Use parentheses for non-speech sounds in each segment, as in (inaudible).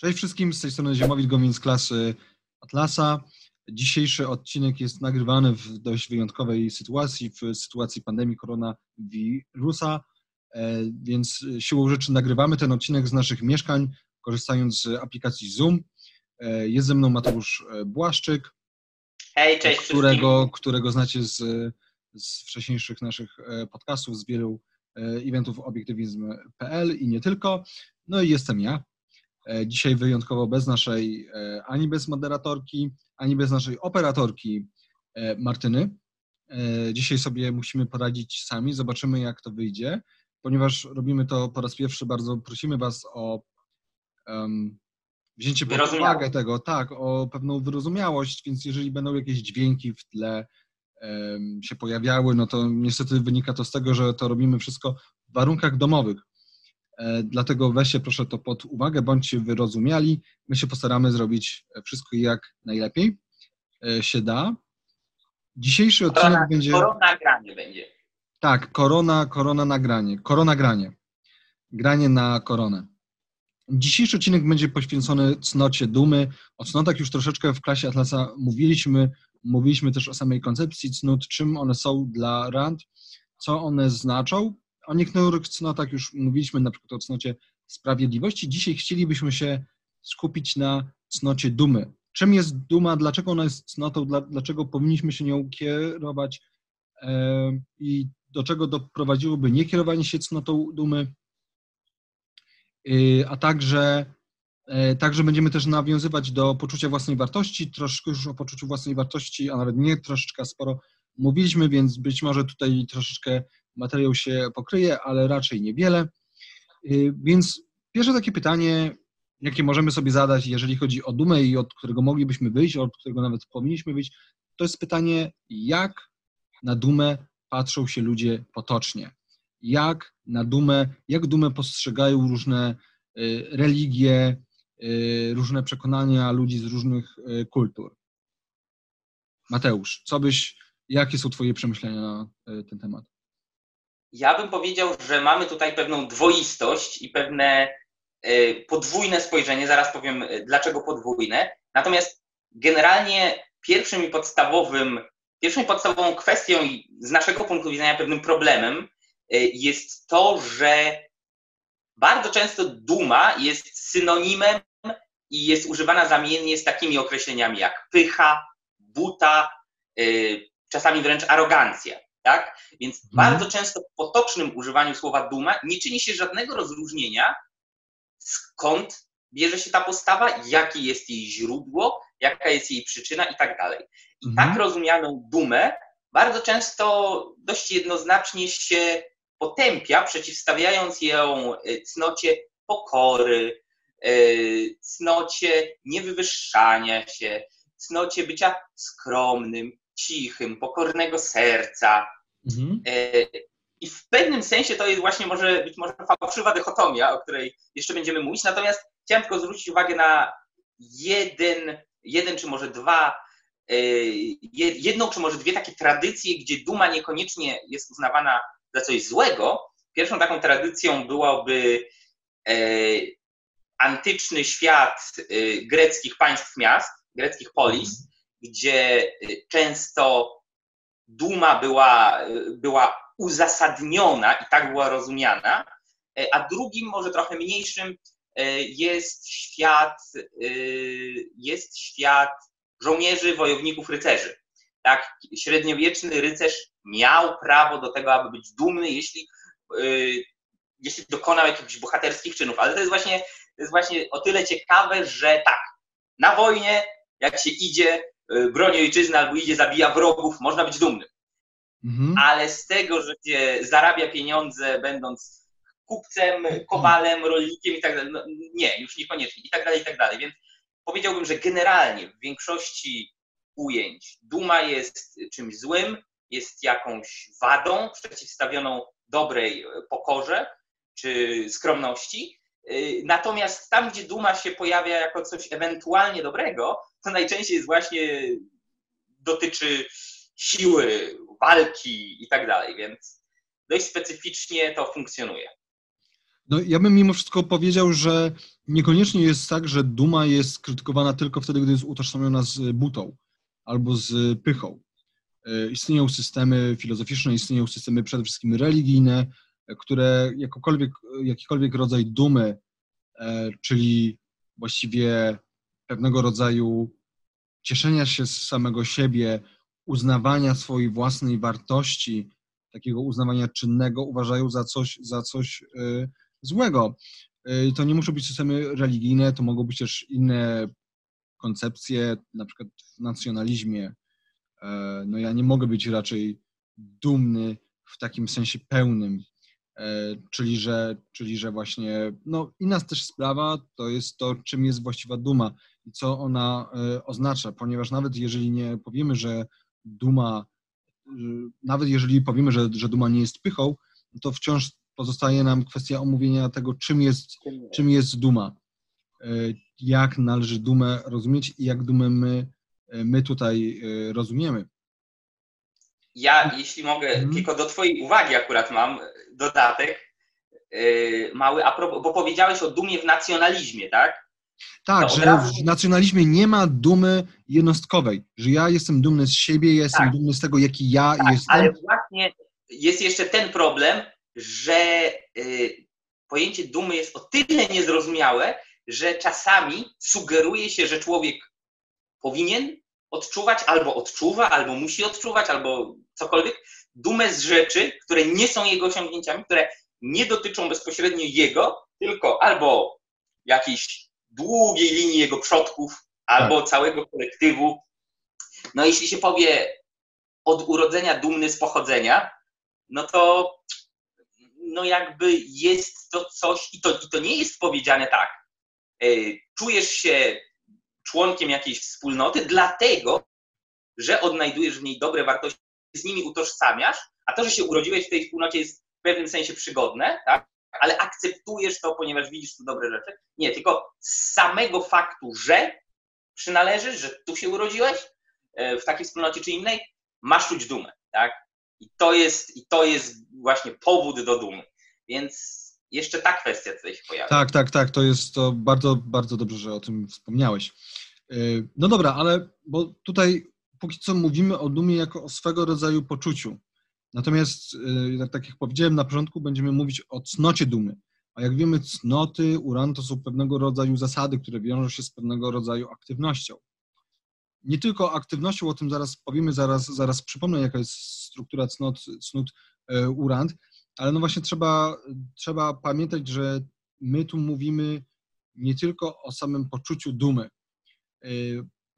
Cześć wszystkim, z tej strony Ziemowit Gowin z klasy Atlasa. Dzisiejszy odcinek jest nagrywany w dość wyjątkowej sytuacji, w sytuacji pandemii koronawirusa, e, więc siłą rzeczy nagrywamy ten odcinek z naszych mieszkań, korzystając z aplikacji Zoom. E, jest ze mną Mateusz e, Błaszczyk, Hej, cześć którego, którego znacie z, z wcześniejszych naszych podcastów, z wielu eventów obiektywizm.pl i nie tylko. No i jestem ja, dzisiaj wyjątkowo bez naszej, e, ani bez moderatorki, ani bez naszej operatorki e, Martyny. Dzisiaj sobie musimy poradzić sami, zobaczymy jak to wyjdzie. Ponieważ robimy to po raz pierwszy, bardzo prosimy Was o um, wzięcie pod uwagę tego, tak, o pewną wyrozumiałość, więc jeżeli będą jakieś dźwięki w tle um, się pojawiały, no to niestety wynika to z tego, że to robimy wszystko w warunkach domowych. E, dlatego weźcie proszę to pod uwagę, bądźcie wyrozumiali. My się postaramy zrobić wszystko jak najlepiej e, się da. Dzisiejszy odcinek korona, będzie. Korona granie będzie. Tak, korona, korona nagranie. Korona granie. Granie na koronę. Dzisiejszy odcinek będzie poświęcony cnocie dumy. O cnotach już troszeczkę w klasie Atlasa mówiliśmy. Mówiliśmy też o samej koncepcji cnót, czym one są dla Rand, co one znaczą. O niektórych cnotach już mówiliśmy, na przykład o cnocie sprawiedliwości. Dzisiaj chcielibyśmy się skupić na cnocie dumy. Czym jest duma, dlaczego ona jest cnotą, dlaczego powinniśmy się nią kierować? I do czego doprowadziłoby niekierowanie się cnotą dumy, y, a także, e, także będziemy też nawiązywać do poczucia własnej wartości, troszkę już o poczuciu własnej wartości, a nawet nie troszeczkę sporo mówiliśmy, więc być może tutaj troszeczkę materiał się pokryje, ale raczej niewiele. Y, więc pierwsze takie pytanie, jakie możemy sobie zadać, jeżeli chodzi o dumę i od którego moglibyśmy wyjść, od którego nawet powinniśmy wyjść, to jest pytanie, jak na dumę patrzą się ludzie potocznie. Jak na dumę, jak dumę postrzegają różne y, religie, y, różne przekonania ludzi z różnych kultur. Mateusz, co byś, jakie są Twoje przemyślenia na ten temat? Ja bym powiedział, że mamy tutaj pewną dwoistość i pewne y, podwójne spojrzenie. Zaraz powiem, y, dlaczego podwójne. Natomiast generalnie pierwszym i podstawowym, pierwszą i podstawową kwestią i z naszego punktu widzenia pewnym problemem y, jest to, że bardzo często duma jest synonimem i jest używana zamiennie z takimi określeniami jak pycha, buta, czasami wręcz arogancja. Tak? Więc mhm. bardzo często w potocznym używaniu słowa duma nie czyni się żadnego rozróżnienia, skąd bierze się ta postawa, jakie jest jej źródło, jaka jest jej przyczyna i tak dalej. I mhm. tak rozumianą dumę bardzo często dość jednoznacznie się potępia, przeciwstawiając ją e, cnocie pokory, e, cnocie niewywyższania się, cnocie bycia skromnym, cichym, pokornego serca. Mhm. E, I w pewnym sensie to jest właśnie może być może fałszywa dychotomia, o której jeszcze będziemy mówić. Natomiast chciałem tylko zwrócić uwagę na jeden, jeden czy może dwa, e, jedną czy może dwie takie tradycje, gdzie duma niekoniecznie jest uznawana za coś złego. Pierwszą taką tradycją byłoby e, antyczny świat greckich państw miast, greckich polis, gdzie często duma była, była uzasadniona i tak była rozumiana, y, a drugim, może trochę mniejszym, jest świat, jest świat żołnierzy, wojowników, rycerzy. Tak, średniowieczny rycerz miał prawo do tego, aby być dumny, jeśli, jeśli dokonał jakichś bohaterskich czynów. Ale to jest właśnie, to jest właśnie o tyle ciekawe, że tak, na wojnie, jak się idzie, broni ojczyzny albo idzie, zabija wrogów, można być dumnym. Mhm. Ale z tego, że się zarabia pieniądze, będąc kupcem, kowalem, rolnikiem i tak dalej, no nie, już niekoniecznie i tak dalej, i tak dalej. Więc powiedziałbym, że generalnie w większości ujęć duma jest czymś złym, jest jakąś wadą przeciwstawioną dobrej pokorze czy skromności, natomiast tam, gdzie duma się pojawia jako coś ewentualnie dobrego, to najczęściej jest właśnie dotyczy siły, walki i tak dalej, więc dość specyficznie to funkcjonuje. No, ja bym mimo wszystko powiedział, że niekoniecznie jest tak, że duma jest krytykowana tylko wtedy, gdy jest utożsamiona z butą albo z pychą. E, istnieją systemy filozoficzne, istnieją systemy przede wszystkim religijne, które jakikolwiek, jakikolwiek rodzaj dumy, e, czyli właściwie pewnego rodzaju cieszenia się z samego siebie, uznawania swojej własnej wartości, takiego uznawania czynnego, uważają za coś, za coś e, złego. To nie muszą być systemy religijne, to mogą być też inne koncepcje, na przykład w nacjonalizmie. E, no ja nie mogę być raczej dumny w takim sensie pełnym, e, czyli że, czyli że właśnie, no inna też sprawa to jest to, czym jest właściwa duma i co ona e, oznacza, ponieważ nawet jeżeli nie powiemy, że duma, nawet jeżeli powiemy, że, że duma nie jest pychą, to wciąż pozostaje nam kwestia omówienia tego, czym jest, czym jest duma. E, jak należy dumę rozumieć i jak dumę my, e, my tutaj e, rozumiemy. Ja, jeśli mogę, hmm. tylko do Twojej uwagi akurat mam dodatek mały, a propos, bo powiedziałeś o dumie w nacjonalizmie, tak? Tak, że razu... w nacjonalizmie nie ma dumy jednostkowej, że ja jestem dumny z siebie, ja jestem tak. dumny z tego, jaki ja tak, jestem. Ale właśnie jest jeszcze ten problem, że y, pojęcie dumy jest o tyle niezrozumiałe, że czasami sugeruje się, że człowiek powinien odczuwać, albo odczuwa, albo musi odczuwać, albo cokolwiek, dumę z rzeczy, które nie są jego osiągnięciami, które nie dotyczą bezpośrednio jego, tylko albo jakiejś długiej linii jego przodków, albo tak. całego kolektywu. No jeśli się powie od urodzenia dumny z pochodzenia, no to no jakby jest to coś, i to, i to nie jest powiedziane tak, e, czujesz się członkiem jakiejś wspólnoty, dlatego, że odnajdujesz w niej dobre wartości, z nimi utożsamiasz, a to, że się urodziłeś w tej wspólnocie jest w pewnym sensie przygodne, tak? ale akceptujesz to, ponieważ widzisz tu dobre rzeczy. Nie, tylko z samego faktu, że przynależysz, że tu się urodziłeś e, w takiej wspólnocie czy innej, masz czuć dumę, tak? I to jest, i to jest właśnie powód do dumy. Więc jeszcze ta kwestia tutaj się pojawia. Tak, tak, tak. To jest to bardzo, bardzo dobrze, że o tym wspomniałeś. Y, no dobra, ale bo tutaj póki co mówimy o dumie jako o swego rodzaju poczuciu. Natomiast, y, tak jak powiedziałem na początku, będziemy mówić o cnocie dumy. A jak wiemy, cnoty, uran to są pewnego rodzaju zasady, które wiążą się z pewnego rodzaju aktywnością. Nie tylko aktywnością, o tym zaraz powiemy, zaraz, zaraz przypomnę, jaka jest struktura cnot, cnót y, urant, ale no właśnie trzeba, trzeba pamiętać, że my tu mówimy nie tylko o samym poczuciu dumy.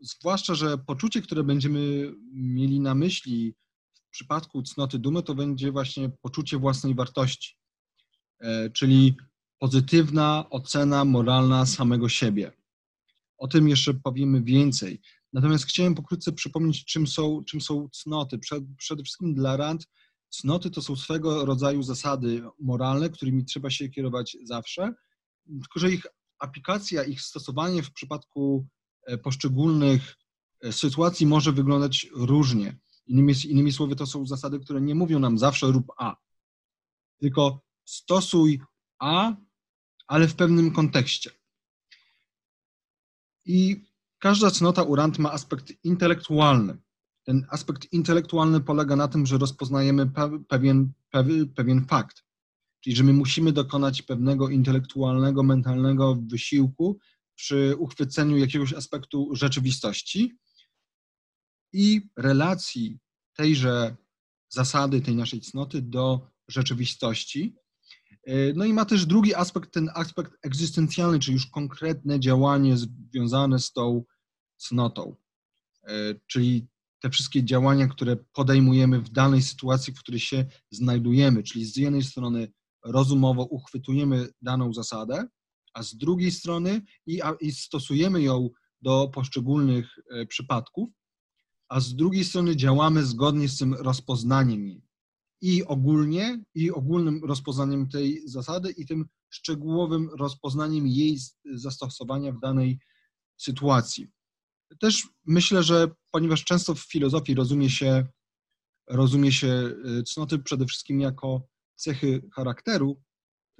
Zwłaszcza, że poczucie, które będziemy mieli na myśli w przypadku cnoty dumy, to będzie właśnie poczucie własnej wartości, y, czyli pozytywna ocena moralna samego siebie. O tym jeszcze powiemy więcej. Natomiast chciałem pokrótce przypomnieć, czym są, czym są cnoty. Przede wszystkim dla Rand Cnoty to są swego rodzaju zasady moralne, którymi trzeba się kierować zawsze, tylko że ich aplikacja, ich stosowanie w przypadku e, poszczególnych e, sytuacji może wyglądać różnie. Innymi, innymi słowy, to są zasady, które nie mówią nam zawsze rób A, tylko stosuj A, ale w pewnym kontekście. I każda cnota urant ma aspekt intelektualny. Ten aspekt intelektualny polega na tym, że rozpoznajemy pewien, pewien fakt. Czyli, że my musimy dokonać pewnego intelektualnego, mentalnego wysiłku przy uchwyceniu jakiegoś aspektu rzeczywistości i relacji tejże zasady, tej naszej cnoty do rzeczywistości. No i ma też drugi aspekt, ten aspekt egzystencjalny, czyli już konkretne działanie związane z tą cnotą. Czyli te wszystkie działania, które podejmujemy w danej sytuacji, w której się znajdujemy, czyli z jednej strony rozumowo uchwytujemy daną zasadę, a z drugiej strony i, a, i stosujemy ją do poszczególnych e, przypadków, a z drugiej strony działamy zgodnie z tym rozpoznaniem jej. I ogólnie, i ogólnym rozpoznaniem tej zasady, i tym szczegółowym rozpoznaniem jej zastosowania w danej sytuacji. Też myślę, że ponieważ często w filozofii rozumie się, rozumie się y, cnoty przede wszystkim jako cechy charakteru,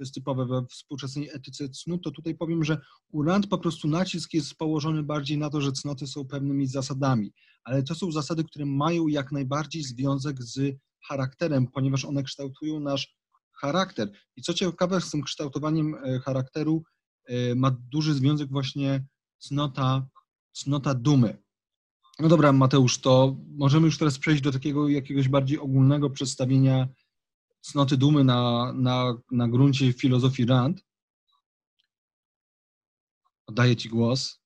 to jest typowe we współczesnej etyce cnót, to tutaj powiem, że u Rand po prostu nacisk jest położony bardziej na to, że cnoty są pewnymi zasadami, ale to są zasady, które mają jak najbardziej związek z charakterem, ponieważ one kształtują nasz charakter. I co ciekawe, z tym kształtowaniem e, charakteru e, ma duży związek właśnie cnota, cnota dumy. No dobra, Mateusz, to możemy już teraz przejść do takiego jakiegoś bardziej ogólnego przedstawienia cnoty dumy na, na, na gruncie filozofii Rand. Oddaję Ci głos.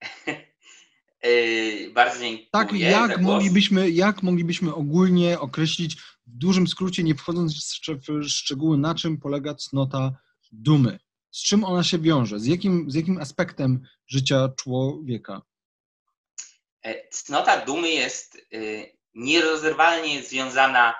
(laughs) Bardzo dziękuję. Tak, jak moglibyśmy, jak moglibyśmy ogólnie określić, w dużym skrócie, nie wchodząc w szczegóły, na czym polega cnota dumy? Z czym ona się wiąże? Z jakim, z jakim aspektem życia człowieka? E, cnota dumy jest nierozerwalnie związana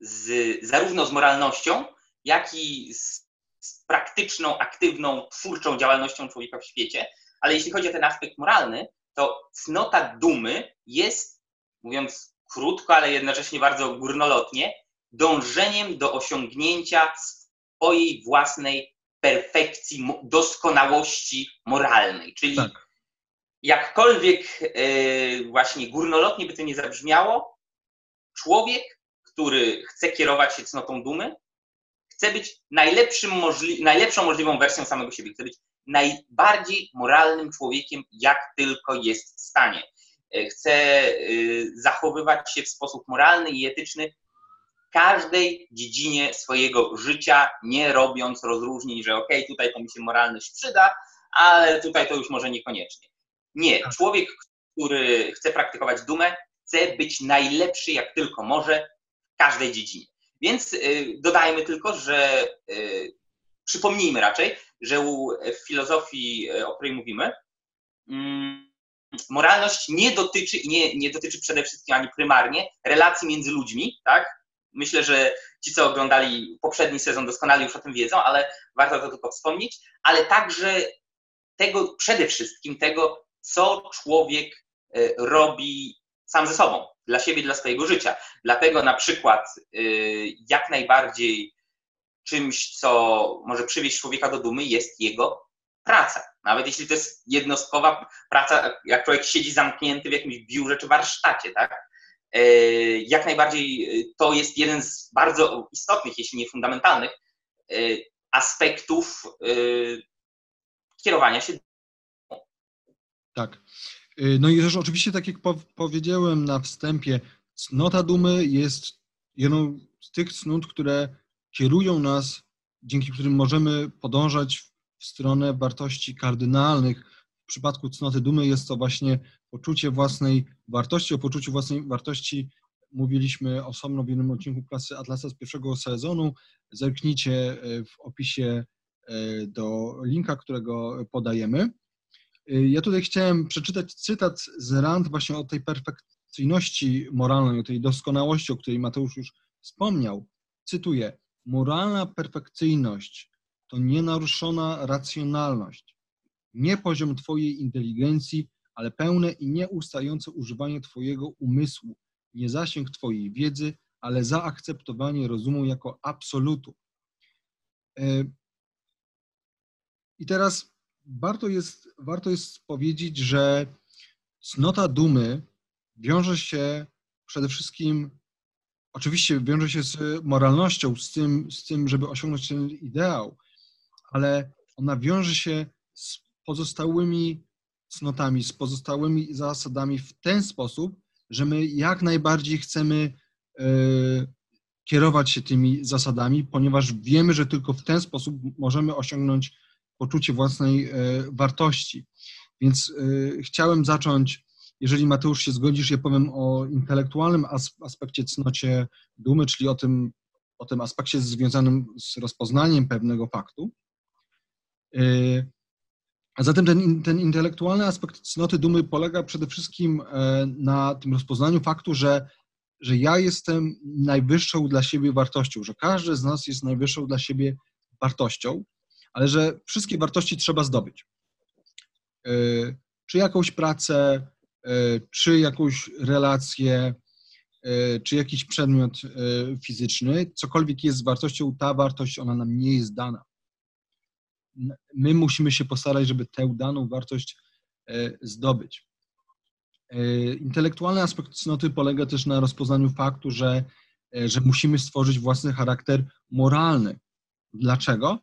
z, zarówno z moralnością, jak i z, z praktyczną, aktywną, twórczą działalnością człowieka w świecie. Ale jeśli chodzi o ten aspekt moralny, to cnota dumy jest, mówiąc krótko, ale jednocześnie bardzo górnolotnie, dążeniem do osiągnięcia swojej własnej perfekcji, doskonałości moralnej. Czyli tak. jakkolwiek yy, właśnie górnolotnie by to nie zabrzmiało, człowiek, który chce kierować się cnotą dumy, chce być możli najlepszą możliwą wersją samego siebie, chce być najbardziej moralnym człowiekiem, jak tylko jest w stanie. E, chce y, zachowywać się w sposób moralny i etyczny w każdej dziedzinie swojego życia, nie robiąc rozróżnień, że okej, okay, tutaj to mi się moralność przyda, ale tutaj to już może niekoniecznie. Nie, tak. człowiek, który chce praktykować dumę, chce być najlepszy jak tylko może w każdej dziedzinie. Więc y, dodajmy tylko, że y, przypomnijmy raczej, że w filozofii, y, o której mówimy, mm, moralność nie dotyczy i nie, nie dotyczy przede wszystkim ani prymarnie relacji między ludźmi, tak? Myślę, że ci, co oglądali poprzedni sezon, doskonale już o tym wiedzą, ale warto to tylko wspomnieć, ale także tego, przede wszystkim tego, co człowiek robi sam ze sobą, dla siebie, dla swojego życia. Dlatego na przykład y, jak najbardziej czymś, co może przywieźć człowieka do dumy, jest jego praca. Nawet jeśli to jest jednostkowa praca, jak człowiek siedzi zamknięty w jakimś biurze czy warsztacie, tak? Y, jak najbardziej y, to jest jeden z bardzo istotnych, jeśli nie fundamentalnych, aspektów kierowania się. Tak. Y, no i też oczywiście, tak jak powiedziałem na wstępie, cnota dumy jest jedną z tych cnót, które kierują nas, dzięki którym możemy podążać w stronę wartości kardynalnych. W przypadku cnoty dumy jest to właśnie poczucie własnej wartości. O poczuciu własnej wartości mówiliśmy osobno w jednym odcinku klasy Atlasa z pierwszego sezonu. Zerknijcie y, w opisie y, do linka, którego podajemy. Y, ja tutaj chciałem przeczytać cytat z Rand właśnie o tej perfekcyjności moralnej, o tej doskonałości, o której Mateusz już wspomniał. Cytuję: Moralna perfekcyjność to nienaruszona racjonalność, nie poziom Twojej inteligencji, ale pełne i nieustające używanie Twojego umysłu, nie zasięg Twojej wiedzy, ale zaakceptowanie rozumu jako absolutu. Y, I teraz warto jest, warto jest powiedzieć, że cnota dumy wiąże się przede wszystkim, oczywiście wiąże się z moralnością, z tym, z tym, żeby osiągnąć ten ideał, ale ona wiąże się z pozostałymi cnotami, z pozostałymi zasadami w ten sposób, że my jak najbardziej chcemy e, kierować się tymi zasadami, ponieważ wiemy, że tylko w ten sposób możemy osiągnąć poczucie własnej e, wartości. Więc e, chciałem zacząć, jeżeli Mateusz się zgodzisz, ja powiem o intelektualnym aspekcie cnocie dumy, czyli o tym, o tym aspekcie związanym z rozpoznaniem pewnego faktu. E, a zatem ten, ten intelektualny aspekt cnoty dumy polega przede wszystkim na tym rozpoznaniu faktu, że, że ja jestem najwyższą dla siebie wartością, że każdy z nas jest najwyższą dla siebie wartością ale że wszystkie wartości trzeba zdobyć. E, czy jakąś pracę, e, czy jakąś relację, czy jakiś przedmiot fizyczny, cokolwiek jest wartością, ta wartość, ona nam nie jest dana. My musimy się postarać, żeby tę daną wartość zdobyć. Intelektualny aspekt cnoty polega też na rozpoznaniu faktu, że, że musimy stworzyć własny charakter moralny. Dlaczego?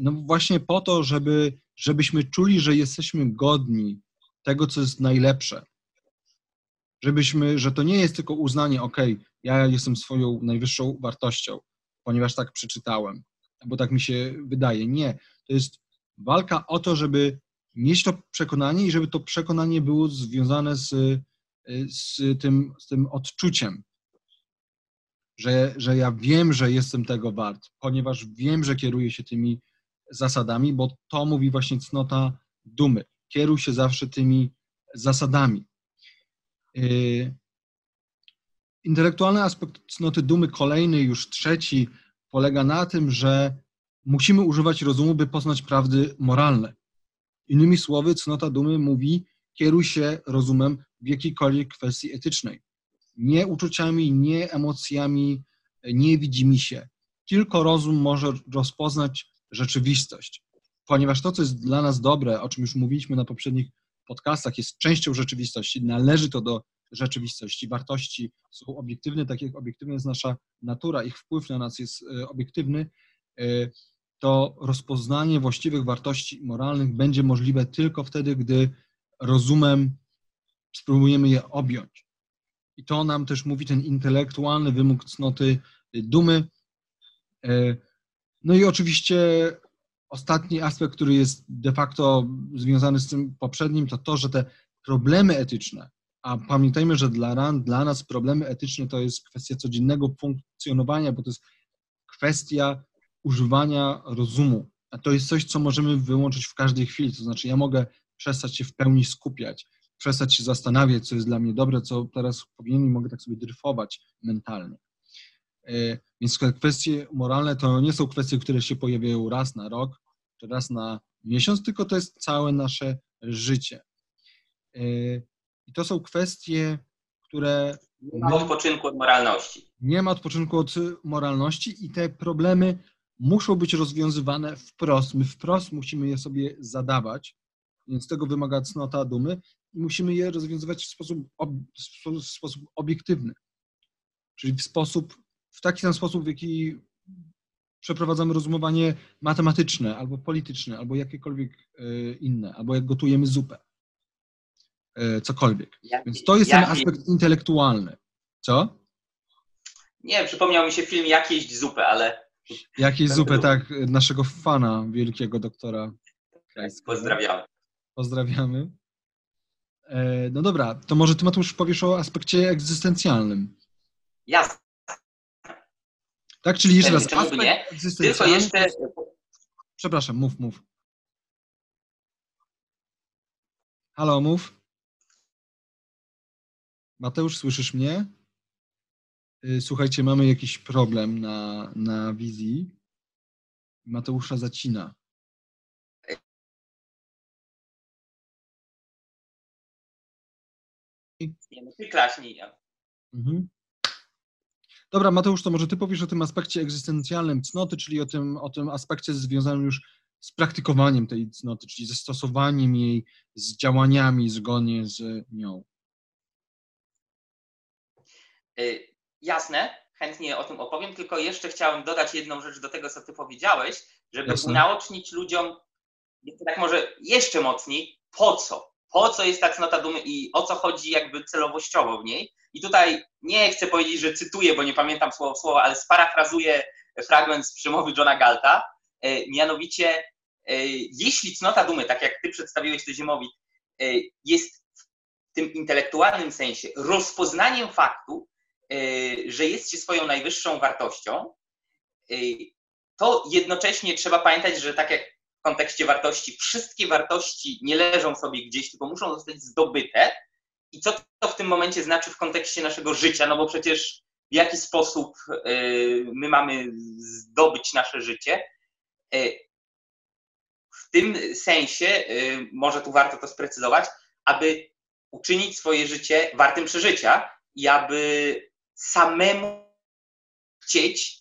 No właśnie po to, żeby, żebyśmy czuli, że jesteśmy godni tego, co jest najlepsze. Żebyśmy, że to nie jest tylko uznanie, ok, ja jestem swoją najwyższą wartością, ponieważ tak przeczytałem, bo tak mi się wydaje. Nie, to jest walka o to, żeby mieć to przekonanie i żeby to przekonanie było związane z, z, tym, z tym odczuciem, że, że ja wiem, że jestem tego wart, ponieważ wiem, że kieruję się tymi zasadami, bo to mówi właśnie cnota dumy. Kieruj się zawsze tymi zasadami. Yy, intelektualny aspekt cnoty dumy, kolejny, już trzeci, polega na tym, że musimy używać rozumu, by poznać prawdy moralne. Innymi słowy, cnota dumy mówi, kieruj się rozumem w jakiejkolwiek kwestii etycznej. Nie uczuciami, nie emocjami, nie widzimy się. Tylko rozum może rozpoznać rzeczywistość. Ponieważ to, co jest dla nas dobre, o czym już mówiliśmy na poprzednich podcastach, jest częścią rzeczywistości, należy to do rzeczywistości. Wartości są obiektywne, tak jak obiektywna jest nasza natura, ich wpływ na nas jest e, obiektywny, e, to rozpoznanie właściwych wartości moralnych będzie możliwe tylko wtedy, gdy rozumem spróbujemy je objąć. I to nam też mówi ten intelektualny wymóg cnoty dumy. E, no i oczywiście ostatni aspekt, który jest de facto związany z tym poprzednim, to to, że te problemy etyczne, a pamiętajmy, że dla dla nas problemy etyczne to jest kwestia codziennego funkcjonowania, bo to jest kwestia używania rozumu. A to jest coś, co możemy wyłączyć w każdej chwili. To znaczy, ja mogę przestać się w pełni skupiać, przestać się zastanawiać, co jest dla mnie dobre, co teraz powinienem, mogę tak sobie dryfować mentalnie. E, więc kwestie moralne to nie są kwestie, które się pojawiają raz na rok, czy raz na miesiąc, tylko to jest całe nasze życie. E, I to są kwestie, które. Nie ma odpoczynku od moralności. Nie ma odpoczynku od moralności i te problemy muszą być rozwiązywane wprost. My wprost musimy je sobie zadawać, więc tego wymaga cnota dumy i musimy je rozwiązywać w sposób, w sposób obiektywny, czyli w sposób w taki sam sposób, w jaki przeprowadzamy rozumowanie matematyczne, albo polityczne, albo jakiekolwiek e, inne, albo jak gotujemy zupę. E, cokolwiek. Więc to jest ten aspekt intelektualny. Co? Nie, przypomniał mi się film Jak jeść zupę, ale... Jak jeść zupę, tak, naszego fana, wielkiego doktora. Pozdrawiamy. Pozdrawiamy. E, no dobra, to może ty Mateusz powiesz o aspekcie egzystencjalnym. Jasne. Tak, czyli jeszcze raz, aspekt nie? Tylko jeszcze... Przepraszam, mów, mów. Halo, mów. Mateusz, słyszysz mnie? Y, słuchajcie, mamy jakiś problem na, na wizji. Mateusza zacina. Nie, no ty klaśnij. Mhm. Dobra, Mateusz, to może ty powiesz o tym aspekcie egzystencjalnym cnoty, czyli o tym, o tym aspekcie związanym już z praktykowaniem tej cnoty, czyli ze stosowaniem jej, z działaniami zgodnie z nią. Y, jasne, chętnie o tym opowiem, tylko jeszcze chciałem dodać jedną rzecz do tego, co ty powiedziałeś, żeby Jasne. unaocznić ludziom, tak może jeszcze mocniej, po co? Po co jest ta cnota dumy i o co chodzi jakby celowościowo w niej? I tutaj nie chcę powiedzieć, że cytuję, bo nie pamiętam słowo słowa, ale sparafrazuję fragment z przemowy Johna Galta. E, mianowicie, e, jeśli cnota dumy, tak jak ty przedstawiłeś to Ziemowit, e, jest w tym intelektualnym sensie rozpoznaniem faktu, że jest się swoją najwyższą wartością, to jednocześnie trzeba pamiętać, że tak jak w kontekście wartości, wszystkie wartości nie leżą sobie gdzieś, tylko muszą zostać zdobyte i co to w tym momencie znaczy w kontekście naszego życia? No bo przecież w jaki sposób y, my mamy zdobyć nasze życie? Y, w tym sensie, y, może tu warto to sprecyzować, aby uczynić swoje życie wartym przeżycia i aby samemu chcieć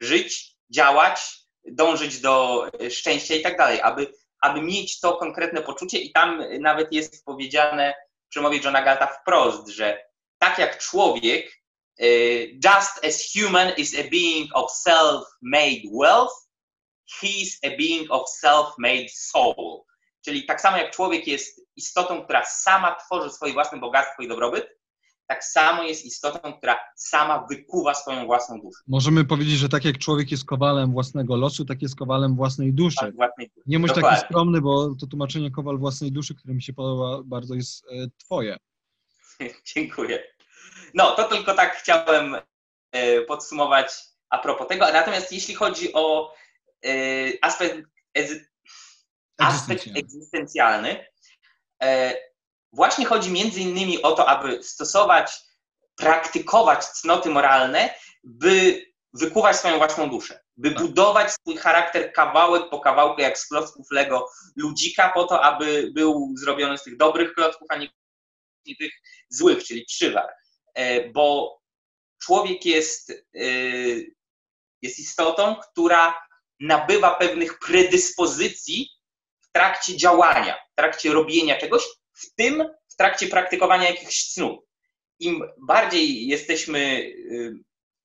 żyć, działać, dążyć do szczęścia i tak dalej, aby, aby mieć to konkretne poczucie i tam nawet jest powiedziane w przemowie Johna Galta wprost, że tak jak człowiek, e, just as human is a being of self-made wealth, he is a being of self-made soul. Czyli tak samo jak człowiek jest istotą, która sama tworzy swoje własne bogactwo i dobrobyt, tak samo jest istotą, która sama wykuwa swoją własną duszę. Możemy powiedzieć, że tak jak człowiek jest kowalem własnego losu, tak jest kowalem własnej duszy. Tak, własnej duszy. Nie bądź taki skromny, bo to tłumaczenie kowal własnej duszy, które mi się podoba bardzo, jest e, twoje. (laughs) Dziękuję. No, to tylko tak chciałem e, podsumować a propos tego. Natomiast jeśli chodzi o e, aspekt, aspekt egzystencjalny, właśnie chodzi między innymi o to, aby stosować, praktykować cnoty moralne, by wykuwać swoją własną duszę, by tak. budować swój charakter kawałek po kawałku, jak z klocków Lego ludzika, po to, aby był zrobiony z tych dobrych klocków, a nie tych złych, czyli przywar. E, bo człowiek jest, e, jest istotą, która nabywa pewnych predyspozycji w trakcie działania, w trakcie robienia czegoś, w tym w trakcie praktykowania jakichś snów. Im bardziej jesteśmy, y,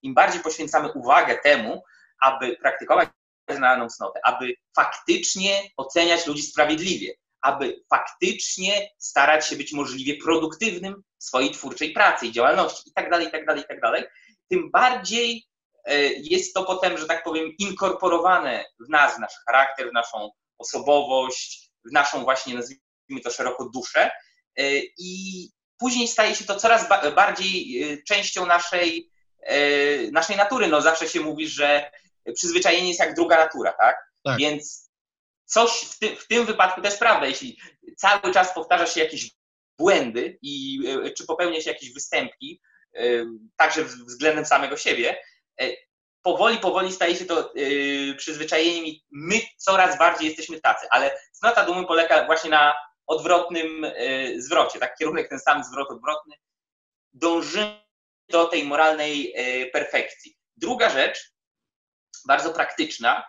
im bardziej poświęcamy uwagę temu, aby praktykować znaną cnotę, aby faktycznie oceniać ludzi sprawiedliwie, aby faktycznie starać się być możliwie produktywnym w swojej twórczej pracy i działalności itd., itd., itd., tym bardziej e, jest to potem, że tak powiem, inkorporowane w nas, w nasz charakter, w naszą osobowość, w naszą właśnie, nazwijmy to szeroko duszę e, i później staje się to coraz bardziej e, częścią naszej, naszej natury. No zawsze się mówi, że przyzwyczajenie jest jak druga natura, tak? tak. Więc coś w, ty, w tym wypadku jest prawda, jeśli cały czas powtarza się jakieś błędy i e, czy popełnia się jakieś występki, e, także względem samego siebie, e, powoli, powoli staje się to przyzwyczajeniem i my coraz bardziej jesteśmy tacy, ale cnota dumy polega właśnie na odwrotnym zwrocie, tak, kierunek ten sam, zwrot odwrotny. Dążymy do tej moralnej perfekcji. Druga rzecz, bardzo praktyczna,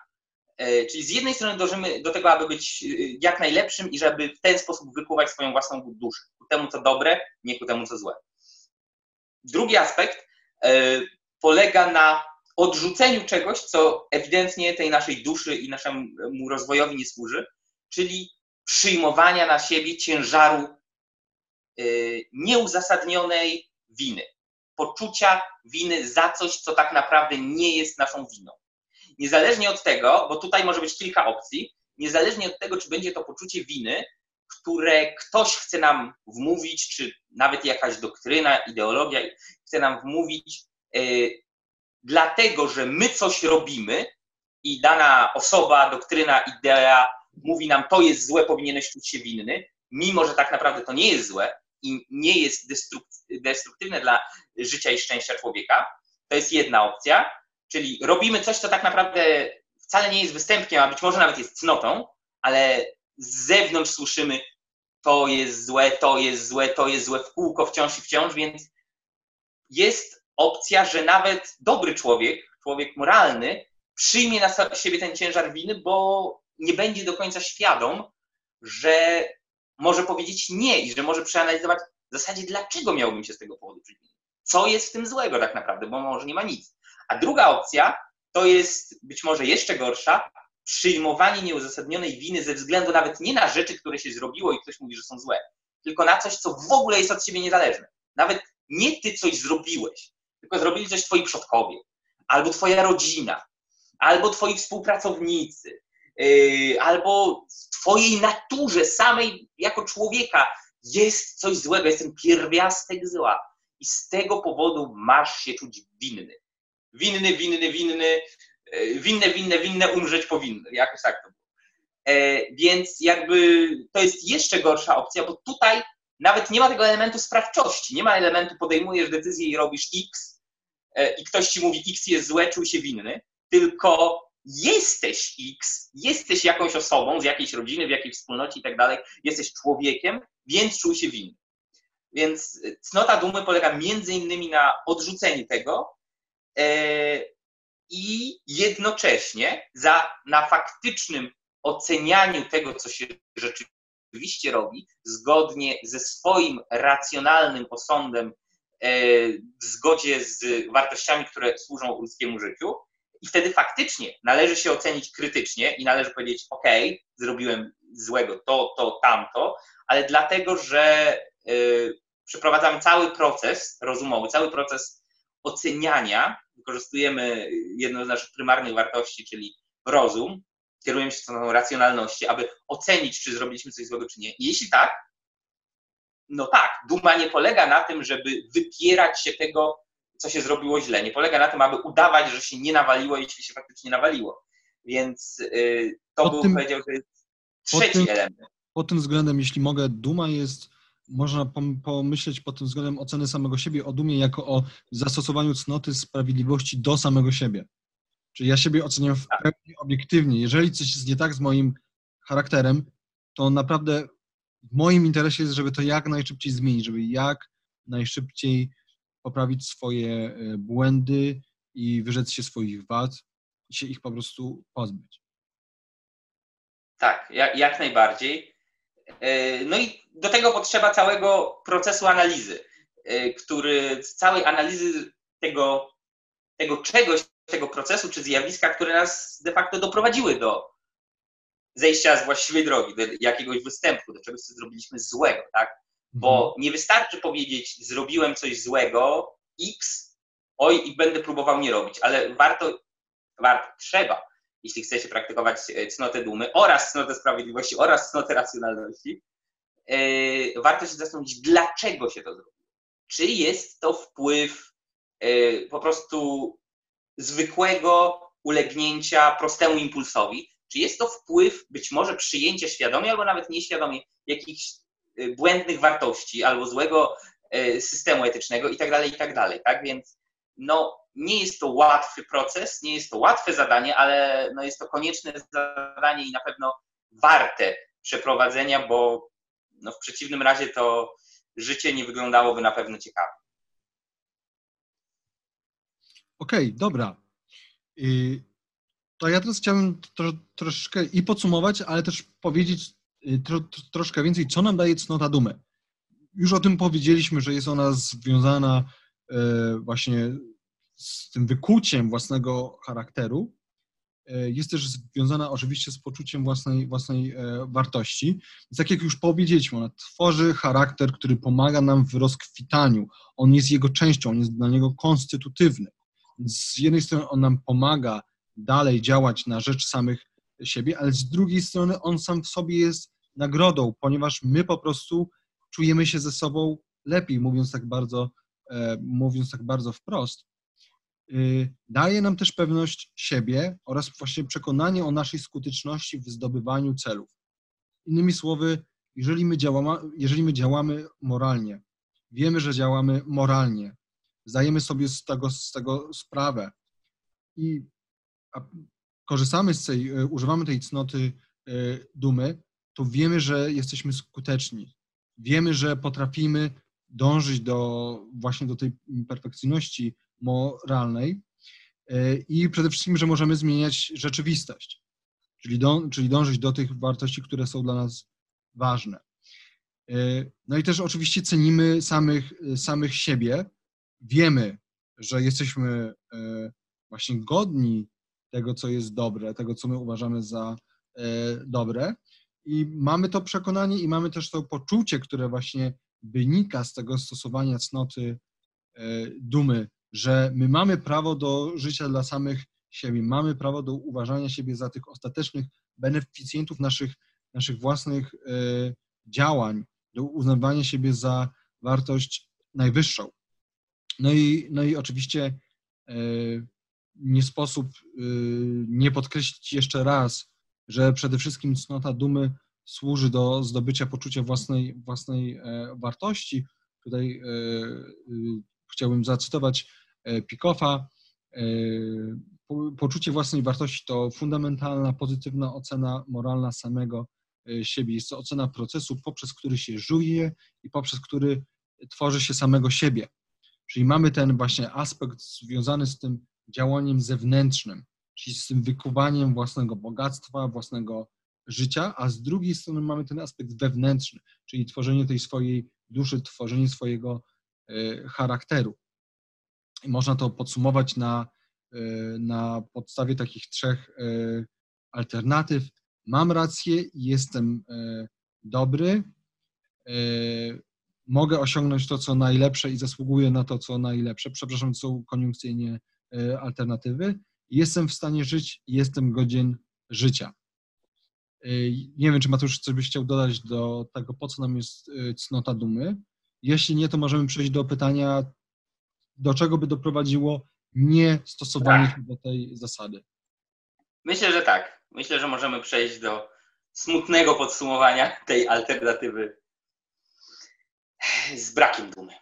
E, czyli z jednej strony dążymy do tego, aby być e, jak najlepszym i żeby w ten sposób wykuwać swoją własną duszę, ku temu co dobre, nie ku temu co złe. Drugi aspekt e, polega na odrzuceniu czegoś, co ewidentnie tej naszej duszy i naszemu rozwojowi nie służy, czyli przyjmowania na siebie ciężaru nieuzasadnionej winy, poczucia winy za coś, co tak naprawdę nie jest naszą winą. Niezależnie od tego, bo tutaj może być kilka opcji, niezależnie od tego, czy będzie to poczucie winy, które ktoś chce nam wmówić, czy nawet jakaś doktryna, ideologia chce nam wmówić, yy, dlatego że my coś robimy i dana osoba, doktryna, idea mówi nam, to jest złe, powinieneś czuć się winny, mimo że tak naprawdę to nie jest złe i nie jest destruktywne dla życia i szczęścia człowieka. To jest jedna opcja. Czyli robimy coś, co tak naprawdę wcale nie jest występkiem, a być może nawet jest cnotą, ale z zewnątrz słyszymy to jest złe, to jest złe, to jest złe w kółko wciąż i wciąż, więc jest opcja, że nawet dobry człowiek, człowiek moralny, przyjmie na siebie ten ciężar winy, bo nie będzie do końca świadom, że może powiedzieć nie i że może przeanalizować w zasadzie, dlaczego miałbym się z tego powodu przywinąć. Co jest w tym złego tak naprawdę, bo może nie ma nic. A druga opcja to jest być może jeszcze gorsza, przyjmowanie nieuzasadnionej winy ze względu nawet nie na rzeczy, które się zrobiło i ktoś mówi, że są złe, tylko na coś, co w ogóle jest od ciebie niezależne. Nawet nie ty coś zrobiłeś, tylko zrobili coś twoi przodkowie, albo twoja rodzina, albo twoi współpracownicy, albo w twojej naturze samej jako człowieka jest coś złego, jest ten pierwiastek zła. I z tego powodu masz się czuć winny winny, winny, winny, e, winne, winne, winne, umrzeć powinny. Jakoś tak to było. E, więc jakby to jest jeszcze gorsza opcja, bo tutaj nawet nie ma tego elementu sprawczości, nie ma elementu podejmujesz decyzję i robisz X i ktoś ci mówi X jest złe, czuj się winny, tylko jesteś X, jesteś jakąś osobą z jakiejś rodziny, w jakiejś wspólnocie i tak dalej, jesteś człowiekiem, więc czuj się winny. Więc cnota dumy polega między innymi na odrzuceniu tego i jednocześnie za, na faktycznym ocenianiu tego, co się rzeczywiście robi, zgodnie ze swoim racjonalnym osądem, w zgodzie z wartościami, które służą ludzkiemu życiu, i wtedy faktycznie należy się ocenić krytycznie i należy powiedzieć: OK, zrobiłem złego to, to, tamto, ale dlatego, że y, przeprowadzamy cały proces rozumowy, cały proces oceniania, wykorzystujemy jedną z naszych prymarnych wartości, czyli rozum, kierujemy się stroną racjonalności, aby ocenić, czy zrobiliśmy coś złego, czy nie. I jeśli tak, no tak, duma nie polega na tym, żeby wypierać się tego, co się zrobiło źle. Nie polega na tym, aby udawać, że się nie nawaliło, jeśli się faktycznie nawaliło. Więc yy, to pod był, tym, powiedział, że trzeci tym, element. Pod tym względem, jeśli mogę, duma jest, można pomyśleć pod tym względem oceny samego siebie o dumie jako o zastosowaniu cnoty sprawiedliwości do samego siebie. Czyli ja siebie oceniam w tak. pełni obiektywnie. Jeżeli coś jest nie tak z moim charakterem, to naprawdę w moim interesie jest, żeby to jak najszybciej zmienić, żeby jak najszybciej poprawić swoje e, błędy i wyrzec się swoich wad i się ich po prostu pozbyć. Tak, jak, najbardziej. E, no i do tego potrzeba całego procesu analizy, e, który całej analizy tego, tego czegoś, tego procesu czy zjawiska, które nas de facto doprowadziły do zejścia z właściwej drogi, do jakiegoś występu, do czegoś, co zrobiliśmy złego, tak? Bo mhm. nie wystarczy powiedzieć, zrobiłem coś złego, X, oj, i będę próbował nie robić, ale warto, warto, trzeba, jeśli chce się praktykować e, cnotę dumy oraz cnotę sprawiedliwości oraz cnotę racjonalności, yy, warto się zastanowić, dlaczego się to zrobiło. Czy jest to wpływ yy, po prostu zwykłego ulegnięcia prostemu impulsowi, czy jest to wpływ być może przyjęcia świadomie albo nawet nieświadomie jakichś błędnych wartości albo złego y, systemu etycznego i tak dalej, i tak dalej, tak? Więc no, nie jest to łatwy proces, nie jest to łatwe zadanie, ale no, jest to konieczne zadanie i na pewno warte przeprowadzenia, bo no, w przeciwnym razie to życie nie wyglądałoby na pewno ciekawie. Okej, okay, dobra. Y, to ja teraz chciałbym tro, troszeczkę i podsumować, ale też powiedzieć Y, tro, troszkę więcej, co nam daje cnota dumy. Już o tym powiedzieliśmy, że jest ona związana e, właśnie z tym wykuciem własnego charakteru. E, jest też związana oczywiście z poczuciem własnej, własnej e, wartości. Tak jak już powiedzieliśmy, ona tworzy charakter, który pomaga nam w rozkwitaniu. On jest jego częścią, on jest dla niego konstytutywny. Z jednej strony on nam pomaga dalej działać na rzecz samych siebie, ale z drugiej strony on sam w sobie jest nagrodą, ponieważ my po prostu czujemy się ze sobą lepiej, mówiąc tak bardzo, e, mówiąc tak bardzo wprost. Y, daje nam też pewność siebie oraz właśnie przekonanie o naszej skuteczności w zdobywaniu celów. Innymi słowy, jeżeli my działamy, jeżeli my działamy moralnie, wiemy, że działamy moralnie, zdajemy sobie z tego, z tego sprawę i korzystamy z tej, e, używamy tej cnoty e, dumy, to wiemy, że jesteśmy skuteczni. Wiemy, że potrafimy dążyć do właśnie do tej perfekcyjności moralnej e, i przede wszystkim, że możemy zmieniać rzeczywistość, czyli, czyli dążyć do tych wartości, które są dla nas ważne. No i też oczywiście cenimy samych, samych siebie. Wiemy, że jesteśmy właśnie godni tego, co jest dobre, tego, co my uważamy za e, dobre. I mamy to przekonanie i mamy też to poczucie, które właśnie wynika z tego stosowania cnoty e, dumy, że my mamy prawo do życia dla samych siebie, mamy prawo do uważania siebie za tych ostatecznych beneficjentów naszych, naszych własnych e, działań, do uznawania siebie za wartość najwyższą. No i, no i oczywiście nie sposób nie podkreślić jeszcze raz, że przede wszystkim cnota dumy służy do zdobycia poczucia własnej, własnej e, wartości. Tutaj e, y, chciałbym zacytować e, Pikoffa. Poczucie własnej wartości to fundamentalna, pozytywna ocena moralna samego siebie. Jest to ocena procesu, poprzez który się żyje i poprzez który tworzy się samego siebie. Czyli mamy ten właśnie aspekt związany z tym działaniem zewnętrznym, czyli z tym wykuwaniem własnego bogactwa, własnego życia, a z drugiej strony mamy ten aspekt wewnętrzny, czyli tworzenie tej swojej duszy, tworzenie swojego e, charakteru. I można to podsumować na, e, na podstawie takich trzech e, alternatyw. Mam rację, jestem dobry, mogę osiągnąć to, co najlepsze i zasługuję na to, co najlepsze. Przepraszam, są koniunkcyjnie alternatywy. Jestem w stanie żyć, jestem godzien życia. Nie wiem, czy Matusz coś byś chciał dodać do tego, po co nam jest cnota dumy. Jeśli nie, to możemy przejść do pytania, do czego by doprowadziło niestosowanie tak. do tej zasady. Myślę, że tak. Myślę, że możemy przejść do smutnego podsumowania tej alternatywy z brakiem dumy.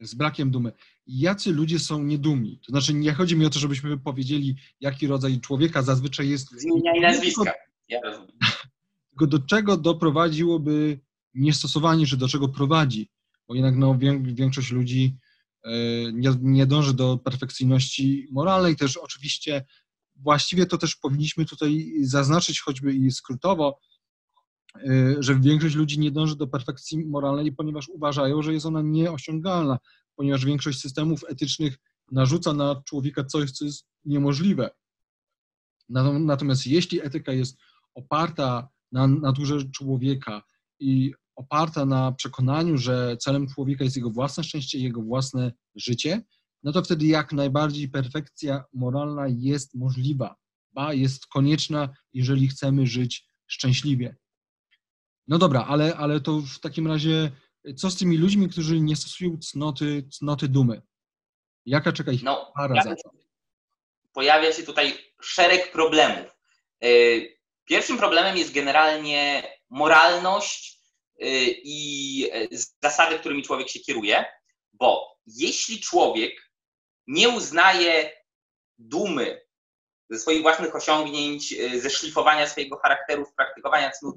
Z brakiem dumy. Jacy ludzie są niedumi? To znaczy, nie chodzi mi o to, żebyśmy powiedzieli, jaki rodzaj człowieka zazwyczaj jest. Zmienia i nazwiska. Ja rozumiem. (laughs) Tylko do czego doprowadziłoby niestosowanie, czy do czego prowadzi? Bo jednak no, większość ludzi e, nie, nie dąży do perfekcyjności moralnej. Też oczywiście właściwie to też powinniśmy tutaj zaznaczyć choćby i skrótowo, e, że większość ludzi nie dąży do perfekcji moralnej, ponieważ uważają, że jest ona nieosiągalna, ponieważ większość systemów etycznych narzuca na człowieka coś, co jest niemożliwe. Natomiast jeśli etyka jest oparta na naturze człowieka i oparta na przekonaniu, że celem człowieka jest jego własne szczęście i jego własne życie, no to wtedy jak najbardziej perfekcja moralna jest możliwa, ba jest konieczna, jeżeli chcemy żyć szczęśliwie. No dobra, ale, ale to w takim razie co z tymi ludźmi, którzy nie stosują cnoty, cnoty dumy? Jaka czeka ich no, para za to? Pojawia się tutaj szereg problemów. Y, pierwszym problemem jest generalnie moralność Y, i e, zasady, którymi człowiek się kieruje, bo jeśli człowiek nie uznaje dumy ze swoich własnych osiągnięć, e, ze szlifowania swojego charakteru, z praktykowania cnót,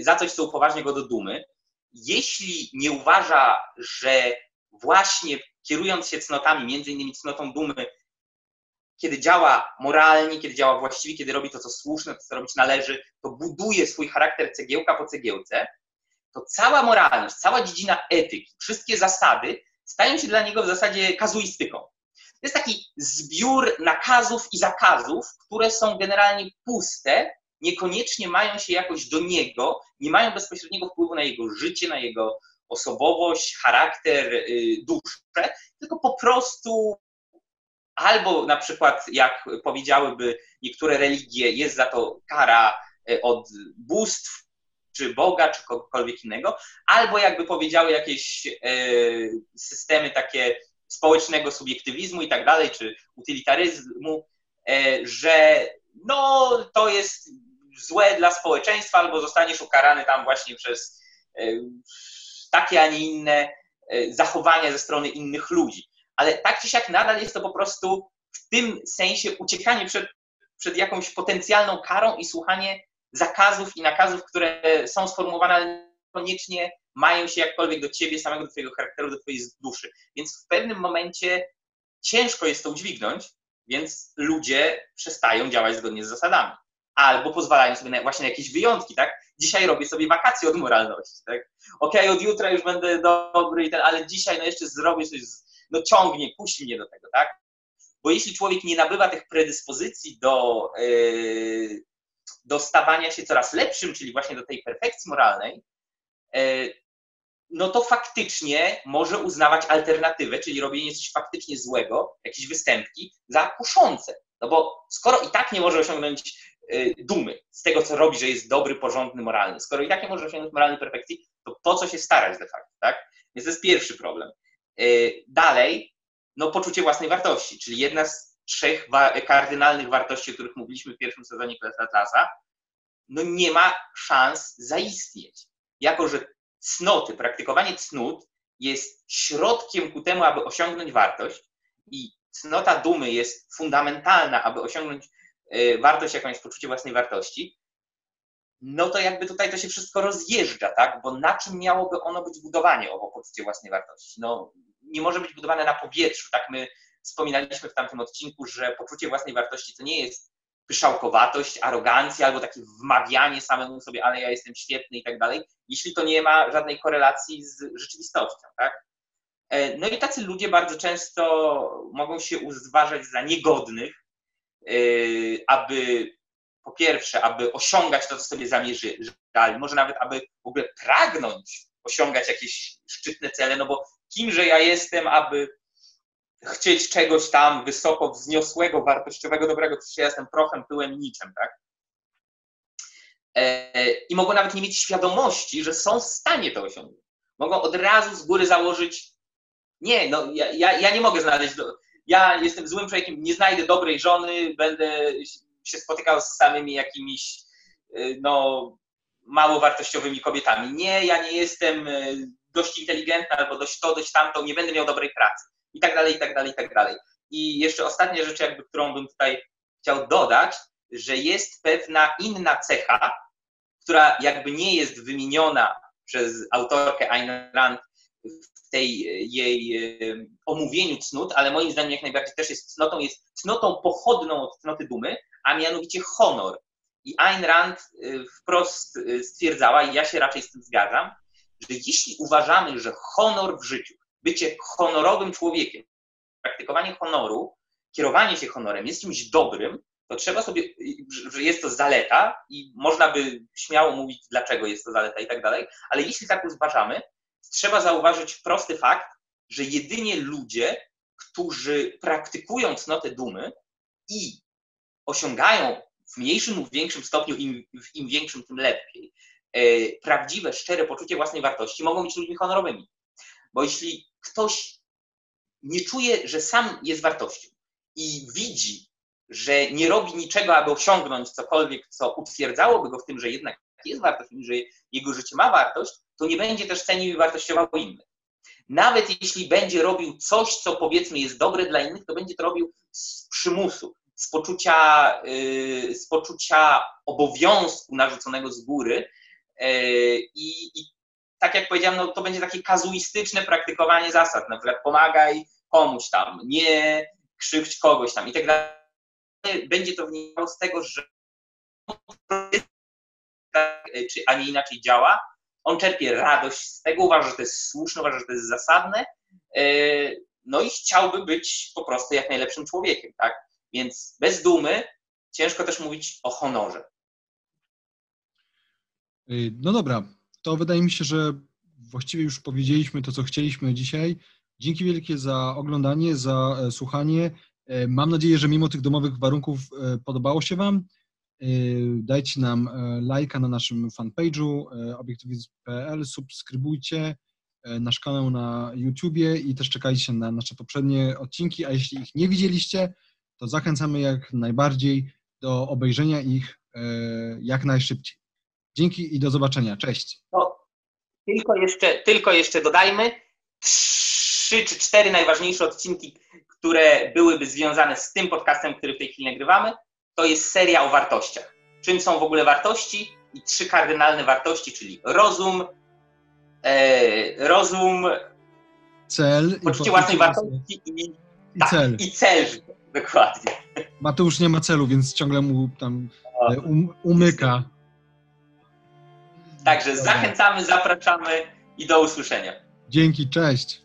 za coś, co upoważnia go do dumy, jeśli nie uważa, że właśnie kierując się cnotami, między innymi cnotą dumy, kiedy działa moralnie, kiedy działa właściwie, kiedy robi to, co słuszne, to, co robić należy, to buduje swój charakter cegiełka po cegiełce, to cała moralność, cała dziedzina etyki, wszystkie zasady stają się dla niego w zasadzie kazuistyką. To jest taki zbiór nakazów i zakazów, które są generalnie puste, niekoniecznie mają się jakoś do niego, nie mają bezpośredniego wpływu na jego życie, na jego osobowość, charakter, y, duszę, tylko po prostu albo na przykład, jak powiedziałyby niektóre religie, jest za to kara y, od bóstw, czy Boga, czy kogokolwiek innego, albo jakby powiedziały jakieś e, systemy takie społecznego subiektywizmu i tak dalej, czy utylitaryzmu, że no to jest złe dla społeczeństwa, albo zostaniesz ukarany tam właśnie przez e, takie, a nie inne zachowania ze strony innych ludzi. Ale tak czy siak nadal jest to po prostu w tym sensie uciekanie przed, przed jakąś potencjalną karą i słuchanie zakazów i nakazów, które są sformułowane, ale koniecznie mają się jakkolwiek do ciebie samego, do twojego charakteru, do twojej duszy. Więc w pewnym momencie ciężko jest to udźwignąć, więc ludzie przestają działać zgodnie z zasadami. Albo pozwalają sobie na, właśnie na jakieś wyjątki, tak? Dzisiaj robię sobie wakacje od moralności, tak? Okej, okay, od jutra już będę dobry i ten, ale dzisiaj no jeszcze zrobię coś, no ciągnie, kusi mnie do tego, tak? Bo jeśli człowiek nie nabywa tych predyspozycji do, yy, do stawania się coraz lepszym, czyli właśnie do tej perfekcji moralnej, e, no to faktycznie może uznawać alternatywę, czyli robienie coś faktycznie złego, jakieś występki, za kuszące. No bo skoro i tak nie może osiągnąć dumy z tego, co robi, że jest dobry, porządny, moralny, skoro i tak nie może osiągnąć moralnej perfekcji, to po co się starać de facto, tak? Więc to jest pierwszy problem. E, dalej, no poczucie własnej wartości, czyli jedna z trzech kardynalnych wartości, o których mówiliśmy w pierwszym sezonie Atlasa, no nie ma szans zaistnieć. Jako, że cnoty, praktykowanie cnót jest środkiem ku temu, aby osiągnąć wartość i cnota dumy jest fundamentalna, aby osiągnąć wartość, jaką jest poczucie własnej wartości, no to jakby tutaj to się wszystko rozjeżdża, tak? Bo na czym miałoby ono być budowane, owo poczucie własnej wartości? No, nie może być budowane na powietrzu, tak? My wspominaliśmy w tamtym odcinku, że poczucie własnej wartości to nie jest pyszałkowatość, arogancja albo takie wmawianie samemu sobie, ale ja jestem świetny i tak dalej, jeśli to nie ma żadnej korelacji z rzeczywistością, tak? E, no i tacy ludzie bardzo często mogą się uważać za niegodnych, aby po pierwsze, aby osiągać to, co sobie zamierzyli, może nawet aby w ogóle pragnąć osiągać jakieś szczytne cele, no bo kimże ja jestem, aby chcieć czegoś tam wysoko wzniosłego, wartościowego, dobrego, przecież ja jestem prochem, pyłem niczym, tak? E, I mogą nawet nie mieć świadomości, że są w stanie to osiągnąć. Mogą od razu z góry założyć, nie, no ja, ja, ja nie mogę znaleźć, do, ja jestem złym człowiekiem, nie znajdę dobrej żony, będę się spotykał z samymi jakimiś y, no, mało wartościowymi kobietami. Nie, ja nie jestem y, dość inteligentna albo dość to, dość tamto, nie będę miał dobrej pracy. I tak dalej, i tak dalej, i tak dalej. I jeszcze ostatnia rzecz, jakby, którą bym tutaj chciał dodać, że jest pewna inna cecha, która jakby nie jest wymieniona przez autorkę Ayn Rand tej jej y, omówieniu cnót, ale moim zdaniem jak najbardziej też jest cnotą, jest cnotą pochodną od cnoty dumy, a mianowicie honor. I Ayn Rand y, wprost stwierdzała, i ja się raczej z tym zgadzam, że jeśli uważamy, że honor w życiu, bycie honorowym człowiekiem, praktykowanie honoru, kierowanie się honorem jest czymś dobrym, to trzeba sobie, że jest to zaleta i można by śmiało mówić, dlaczego jest to zaleta i tak dalej, ale jeśli tak uważamy, trzeba zauważyć prosty fakt, że jedynie ludzie, którzy praktykują cnotę dumy i osiągają w mniejszym lub większym stopniu, im, im większym, tym lepiej, e, prawdziwe, szczere poczucie własnej wartości, mogą być ludźmi honorowymi. Bo jeśli ktoś nie czuje, że sam jest wartością i widzi, że nie robi niczego, aby osiągnąć cokolwiek, co utwierdzałoby go w tym, że jednak jest wartość że jego życie ma wartość, to nie będzie też cenił i wartościował innych. Nawet jeśli będzie robił coś, co powiedzmy jest dobre dla innych, to będzie to robił z przymusu, z poczucia, y, z poczucia obowiązku narzuconego z góry. Y, I, I, tak jak powiedziałem, no, to będzie takie kazuistyczne praktykowanie zasad, na przykład pomagaj komuś tam, nie krzywdź kogoś tam i tak dalej. Będzie to wynikało z tego, że czy a nie inaczej działa, on czerpie radość z tego, uważa, że to jest słuszne, uważa, że to jest zasadne, y, no i chciałby być po prostu jak najlepszym człowiekiem, tak? Więc bez dumy ciężko też mówić o honorze. Y, no dobra, to wydaje mi się, że właściwie już powiedzieliśmy to, co chcieliśmy dzisiaj. Dzięki wielkie za oglądanie, za e, słuchanie. E, mam nadzieję, że mimo tych domowych warunków e, podobało się Wam. Dajcie nam lajka na naszym fanpage'u obiektywizm.pl, subskrybujcie nasz kanał na YouTubie i też czekajcie na nasze poprzednie odcinki, a jeśli ich nie widzieliście, to zachęcamy jak najbardziej do obejrzenia ich e, jak najszybciej. Dzięki i do zobaczenia. Cześć. No, tylko, jeszcze, tylko jeszcze dodajmy trzy czy cztery najważniejsze odcinki, które byłyby związane z tym podcastem, który w tej chwili nagrywamy. To jest seria o wartościach. Czym są w ogóle wartości i trzy kardynalne wartości, czyli rozum, e, rozum, cel, poczucie własnej wartości i, i, tak, cel. I cel Dokładnie. Mateusz nie ma celu, więc ciągle mu tam e, um, umyka. Także zachęcamy, zapraszamy i do usłyszenia. Dzięki, cześć.